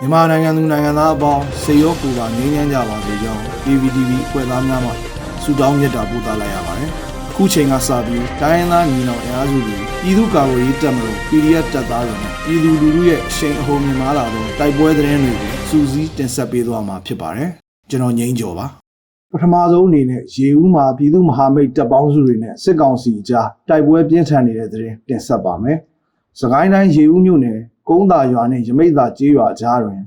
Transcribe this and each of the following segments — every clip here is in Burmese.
မြန်မာနိုင်ငံသူနိုင်ငံသားအပေါင်းစေရောပူပါငြိမ်းချမ်းကြပါစေကြောင်း PVTV အဖွဲ့သားများမှဆုတောင်းမြတ်တာပို့သလိုက်ရပါတယ်။အခုချိန်ကစပြီးတိုင်းရင်းသားညီနောင်အင်အားစုတွေပြည်သူ့ကာကွယ်ရေးတပ်မတော် PDF တပ်သားတွေနဲ့ပြည်သူလူထုရဲ့အရှိန်အဟုန်မြင့်မားလာသောတိုက်ပွဲသတင်းတွေကိုစူးစီးတင်ဆက်ပေးသွားမှာဖြစ်ပါတယ်။ကျွန်တော်ငိမ့်ကျော်ပါ။ပထမဆုံးအနေနဲ့ရေဦးမှာပြည်သူ့မဟာမိတ်တပ်ပေါင်းစုတွေနဲ့စစ်ကောင်စီကြားတိုက်ပွဲပြင်းထန်နေတဲ့သတင်းတင်ဆက်ပါမယ်။စကိုင်းတိုင်းရေဦးမြို့နယ် ကုန်းသာရွာနဲ့ရမိတ်သာကျေးရွာကြားတွင်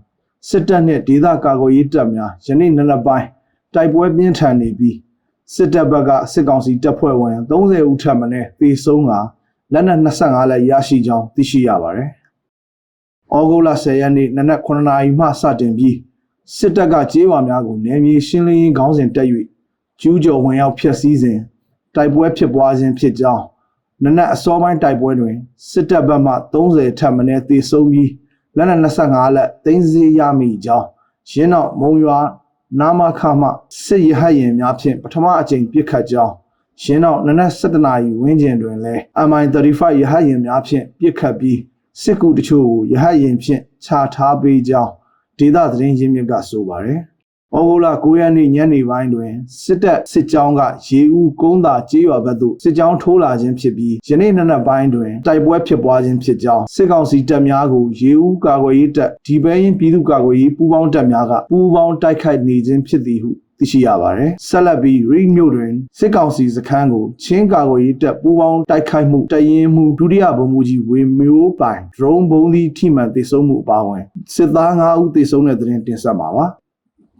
စစ်တပ်နဲ့ဒေသကာကွယ်ရေးတပ်များယနေ့နံနက်ပိုင်းတိုက်ပွဲပြင်းထန်နေပြီးစစ်တပ်ဘက်ကစစ်ကောင်စီတပ်ဖွဲ့ဝင်30ဦးထပ်မံသေဆုံးကလက်နက်25လက်ရရှိကြောင်းသိရှိရပါတယ်။ဩဂုတ်လ10ရက်နေ့နနက်9နာရီမှစတင်ပြီးစစ်တပ်ကကျေးရွာများကိုနယ်မြေရှင်းလင်းရေးခေါင်းစဉ်တက်၍ကျူးကျော်ဝင်ရောက်ဖျက်ဆီးစဉ်တိုက်ပွဲဖြစ်ပွားခြင်းဖြစ်ကြောင်း နနက်အစောပိုင်းတိုက်ပွဲတွင်စစ်တပ်ဘက်မှ30ထပ်မံသေဆုံးပြီးလက်နက်25လက်သိမ်းဆည်းရမိကြောင်းရင်းနောက်မုံရွာနာမခမှစစ်ရဟတ်ရင်များဖြင့်ပထမအကြိမ်ပြစ်ခတ်ကြောင်းရင်းနောက်နနက်7နာရီဝန်းကျင်တွင်လည်း MI35 ရဟတ်ရင်များဖြင့်ပြစ်ခတ်ပြီးစစ်ကူတချို့ကိုရဟတ်ရင်ဖြင့်ခြာထားပေးကြောင်းဒေသသတင်းရင်းမြစ်ကဆိုပါတယ်။ ဩဂုတ်လ9ရက်နေ့ညနေပိုင်းတွင်စစ်တပ်စစ်ကြောင်းကရေဦးကုန်းသာကျေးရွာဘက်သို့စစ်ကြောင်းထိုးလာခြင်းဖြစ်ပြီးယနေ့နနက်ပိုင်းတွင်တိုက်ပွဲဖြစ်ပွားခြင်းဖြစ်ကြောင်းစစ်ကောင်စီတပ်များကိုရေဦးကာကွယ်ရေးတပ်ဒီဘဲရင်ပြည်သူ့ကာကွယ်ရေးပူးပေါင်းတပ်များကပူးပေါင်းတိုက်ခိုက်နေခြင်းဖြစ်သည်ဟုသိရှိရပါတယ်။ဆက်လက်ပြီးရိမြို့တွင်စစ်ကောင်စီစခန်းကိုချင်းကာကွယ်ရေးတပ်ပူးပေါင်းတိုက်ခိုက်မှုတရင်မှုဒုတိယဗိုလ်မှူးကြီးဝေမျိုးပိုင်ဒရုန်းဘုံသီးထိမှန်တိုက်ဆုံမှုအပါအဝင်စစ်သား9ဦးတိုက်ဆုံတဲ့တဲ့တင်တင်ဆက်မှာပါ။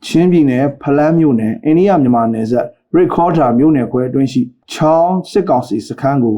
ချင်းပြည်နယ်ဖလန်းမြို့နယ်အိန္ဒိယမြန်မာနယ်စပ်ရစ်ခေါ်တာမြို့နယ်ခွဲအတွင်းရှိချောင်းစစ်ကောင်စီစခန်းကို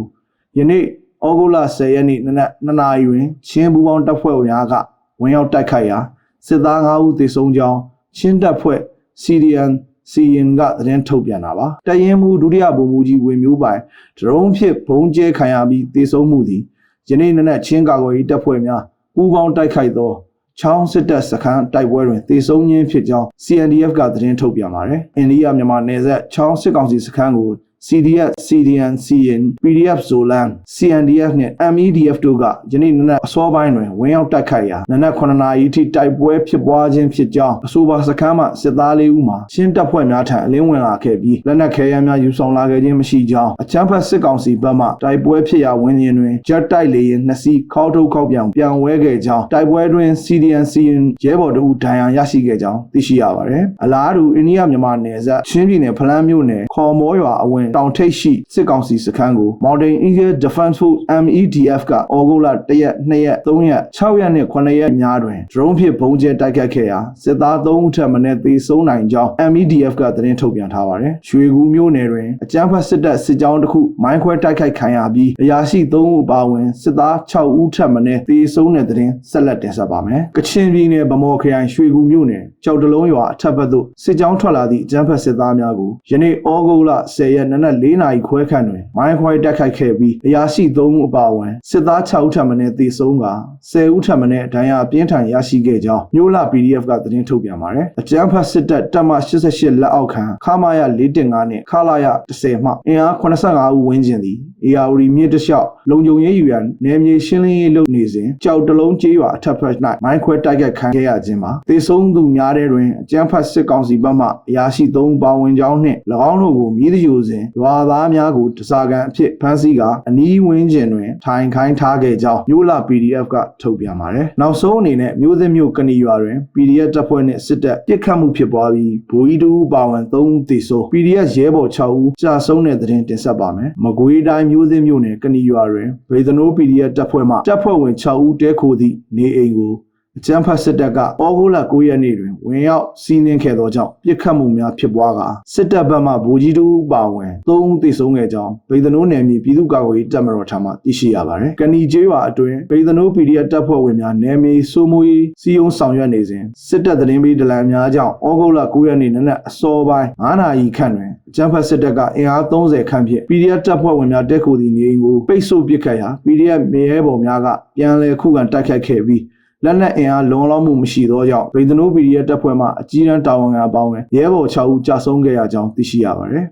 ယနေ့ဩဂုတ်လ10ရက်နေ့နနက်2နာရီတွင်ချင်းပူပေါင်းတပ်ဖွဲ့ဝင်များကဝင်ရောက်တိုက်ခိုက်ရာစစ်သား9ဦးသေဆုံးကြောင်းချင်းတပ်ဖွဲ့ CDN စီရင်ကသတင်းထုတ်ပြန်တာပါတရင်မှုဒုတိယဗိုလ်မှူးကြီးဝေမျိုးပိုင်ဒရုန်းဖြစ်ဘုံကျဲခံရပြီးသေဆုံးမှုသည်ယနေ့နနက်ချင်းကာကွယ်ရေးတပ်ဖွဲ့များပူးပေါင်းတိုက်ခိုက်သော ချောင်းစစ်တပ်စခန်းတိုက်ပွဲတွင်တေဆုံးခြင်းဖြစ်ကြောင်း CNDF ကသတင်းထုတ်ပြန်ပါတယ်။အိန္ဒိယမြန်မာနယ်စပ်ချောင်းစစ်ကောင်စီစခန်းကို CDF, CDN, CN, PDF Zolan, CNDF နဲ့ MEDF တို့ကယနေ့နနက်အစောပိုင်းတွင်ဝင်ရောက်တိုက်ခိုက်ရာနနက်9နာရီထိတိုက်ပွဲဖြစ်ပွားခြင်းဖြစ်ကြောင်းအဆိုပါစခန်းမှစစ်သားလေးဦးမှာရှင်းတပ်ဖွဲ့များထံအလင်းဝင်လာခဲ့ပြီးလက်နက်ခဲယမ်းများယူဆောင်လာခဲ့ခြင်းမရှိကြောင်းအချမ်းဖတ်စစ်ကောင်စီဘက်မှတိုက်ပွဲဖြစ်ရာဝင်းရင်တွင်ဂျက်တိုက်လေရင်နှစ်စီးခေါက်ထုတ်ခေါက်ပြောင်ပြန်ဝဲခဲ့ကြောင်းတိုက်ပွဲတွင် CDN, CN ရဲဘော်တို့ဒဏ်ရာရရှိခဲ့ကြောင်းသိရှိရပါတယ်။အလားတူအိန္ဒိယမြန်မာနယ်စပ်ချင်းပြည်နယ်ဖလန်းမြို့နယ်ခေါ်မောရွာအဝင်တောင်ထိပ်ရှိစစ်ကောင်စီစခန်းကို Mountain Eagle Defense Force MEDF ကဩဂုတ်လ1ရက်2ရက်3ရက်6ရက်နဲ့9ရက်များတွင် drone ဖြင့်ဘုံကျဲတိုက်ခတ်ခဲ့ရာစစ်သား3ဦးထပ်မံသေဆုံးနိုင်ကြောင်း MEDF ကသတင်းထုတ်ပြန်ထားပါတယ်။ရွှေကူမြို့နယ်တွင်အကြမ်းဖက်စစ်တပ်စစ်ကြောင်းတစ်ခုမိုင်းခွဲတိုက်ခိုက်ခံရပြီးအရာရှိ3ဦးပါဝင်စစ်သား6ဦးထပ်မံသေဆုံးတဲ့သတင်းဆက်လက်တင်ဆက်ပါမယ်။ကချင်ပြည်နယ်ဗမော်ခရိုင်ရွှေကူမြို့နယ်ကြောက်တလုံးရွာအထက်ဘက်သို့စစ်ကြောင်းထွက်လာသည့်အကြမ်းဖက်စစ်သားများကိုယနေ့ဩဂုတ်လ10ရက်နနက်4နာရီခွဲခန့်တွင်မိုင်းခွဲတက်ခိုက်ခဲ့ပြီးအရာရှိ3ဦးအပါအဝင်စစ်သား6ဦးထပ်မံသေဆုံးက10ဦးထပ်မံဒဏ်ရာအပြင်းထန်ရရှိခဲ့ကြောင်းမြို့လ PDF ကသတင်းထုတ်ပြန်ပါတယ်။အကြမ်းဖက်စစ်တပ်တပ်မ88လက်အောက်ခံခမာယ415နဲ့ခလာယ10မှအင်အား85ဦးဝန်းကျင်သည် AR မြစ်တလျှောက်လုံခြုံရေးယူရန်နယ်မြေရှင်းလင်းရေးလုပ်နေစဉ်ကြောက်တလုံးကျေးရွာအထက်ဘက်၌မိုင်းခွဲတိုက်ခိုက်ခံခဲ့ရခြင်းမှာသေဆုံးသူများတဲ့တွင်အကြမ်းဖက်စစ်ကောင်စီဘက်မှအရာရှိ3ပါဝင်ကြောင်းနှင့်၎င်းတို့ကိုမြည်တယူစဉ်ရွာသားများကိုတစားကန်အဖြစ်ဖမ်းဆီးကအနီးဝန်းကျင်တွင်ထိုင်ခိုင်းထားခဲ့ကြောင်းမြို့လာ PDF ကထုတ်ပြန်ပါတယ်။နောက်ဆုံးအနေနဲ့မြို့သစ်မြို့ကဏီရွာတွင် PDF တပ်ဖွဲ့နှင့်စစ်တပ်ပစ်ခတ်မှုဖြစ်ပွားပြီးဗိုလ်ကြီးတို့ပါဝင်3ဦးသေဆုံး PDF ရဲဘော်6ဦးကြာဆုံးတဲ့သတင်းတင်ဆက်ပါမယ်။မကွေးတိုင်းမြို့သစ်မြို့နယ်ကဏီရွာတွင်ဗေဒနိုး PDF တပ်ဖွဲ့မှတပ်ဖွဲ့ဝင်6ဦးတဲခိုသည့်နေအိမ်ကို အကြမ်းဖက်စစ်တပ်ကဩဂုတ်လ9ရက်နေ့တွင်ဝင်ရောက်စီးနင်းခဲ့သောကြောင့်ပြစ်ခတ်မှုများဖြစ်ပွားကာစစ်တပ်ဘက်မှဗိုလ်ကြီးတို့ပါဝင်3ဦးသေဆုံးခဲ့ကြောင်းဗေဒနိုးနယ်မြေပြည်သူ့ကာကွယ်ရေးတပ်မတော်ထံမှသိရှိရပါတယ်။ကဏီကျေးရွာအတွင်းဗေဒနိုး PDF တပ်ဖွဲ့ဝင်များနယ်မြေစိုးမိုးရေးစီယုံဆောင်ရွက်နေစဉ်စစ်တပ်သတင်းပေးဒလန်များကြောင့်ဩဂုတ်လ9ရက်နေ့နနက်အစောပိုင်း9နာရီခန့်တွင်အကြမ်းဖက်စစ်တပ်ကအင်အား30ခန့်ဖြင့် PDF တပ်ဖွဲ့ဝင်များတက်ခုသည့်နေအိမ်ကိုပိတ်ဆို့ပစ်ခတ်ရာ PDF မြေရဲဘော်များကပြန်လည်ခုခံတိုက်ခိုက်ခဲ့ပြီး လက်နက်အင်အားလုံလောက်မှုမရှိသောကြောင့်ဗေဒနိုး PDF တပ်ဖွဲ့မှအကြီးအကဲတာဝန်ခံအပေါင်းရဲဘော်6ဦးကြာဆုံးခဲ့ရကြောင်းသိရှိရပါတယ်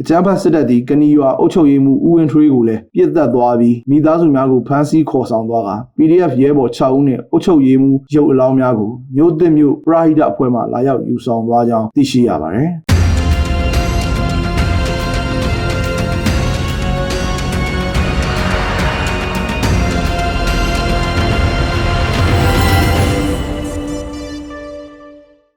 အကြမ်းဖက်စစ်တပ်သည်ကနီရွာအုပ်ချုပ်ရေးမှူးဦးဝင်းထွေးကိုလည်းပြစ်တက်သွားပြီးမိသားစုများကိုဖမ်းဆီးခေါ်ဆောင်သွားက PDF ရဲဘော်6ဦးနဲ့အုပ်ချုပ်ရေးမှူးရုပ်အလောင်းများကိုမြို့သစ်မြို့ပရာဟိတအဖွဲ့မှလာရောက်ယူဆောင်သွားကြောင်းသိရှိရပါတယ်။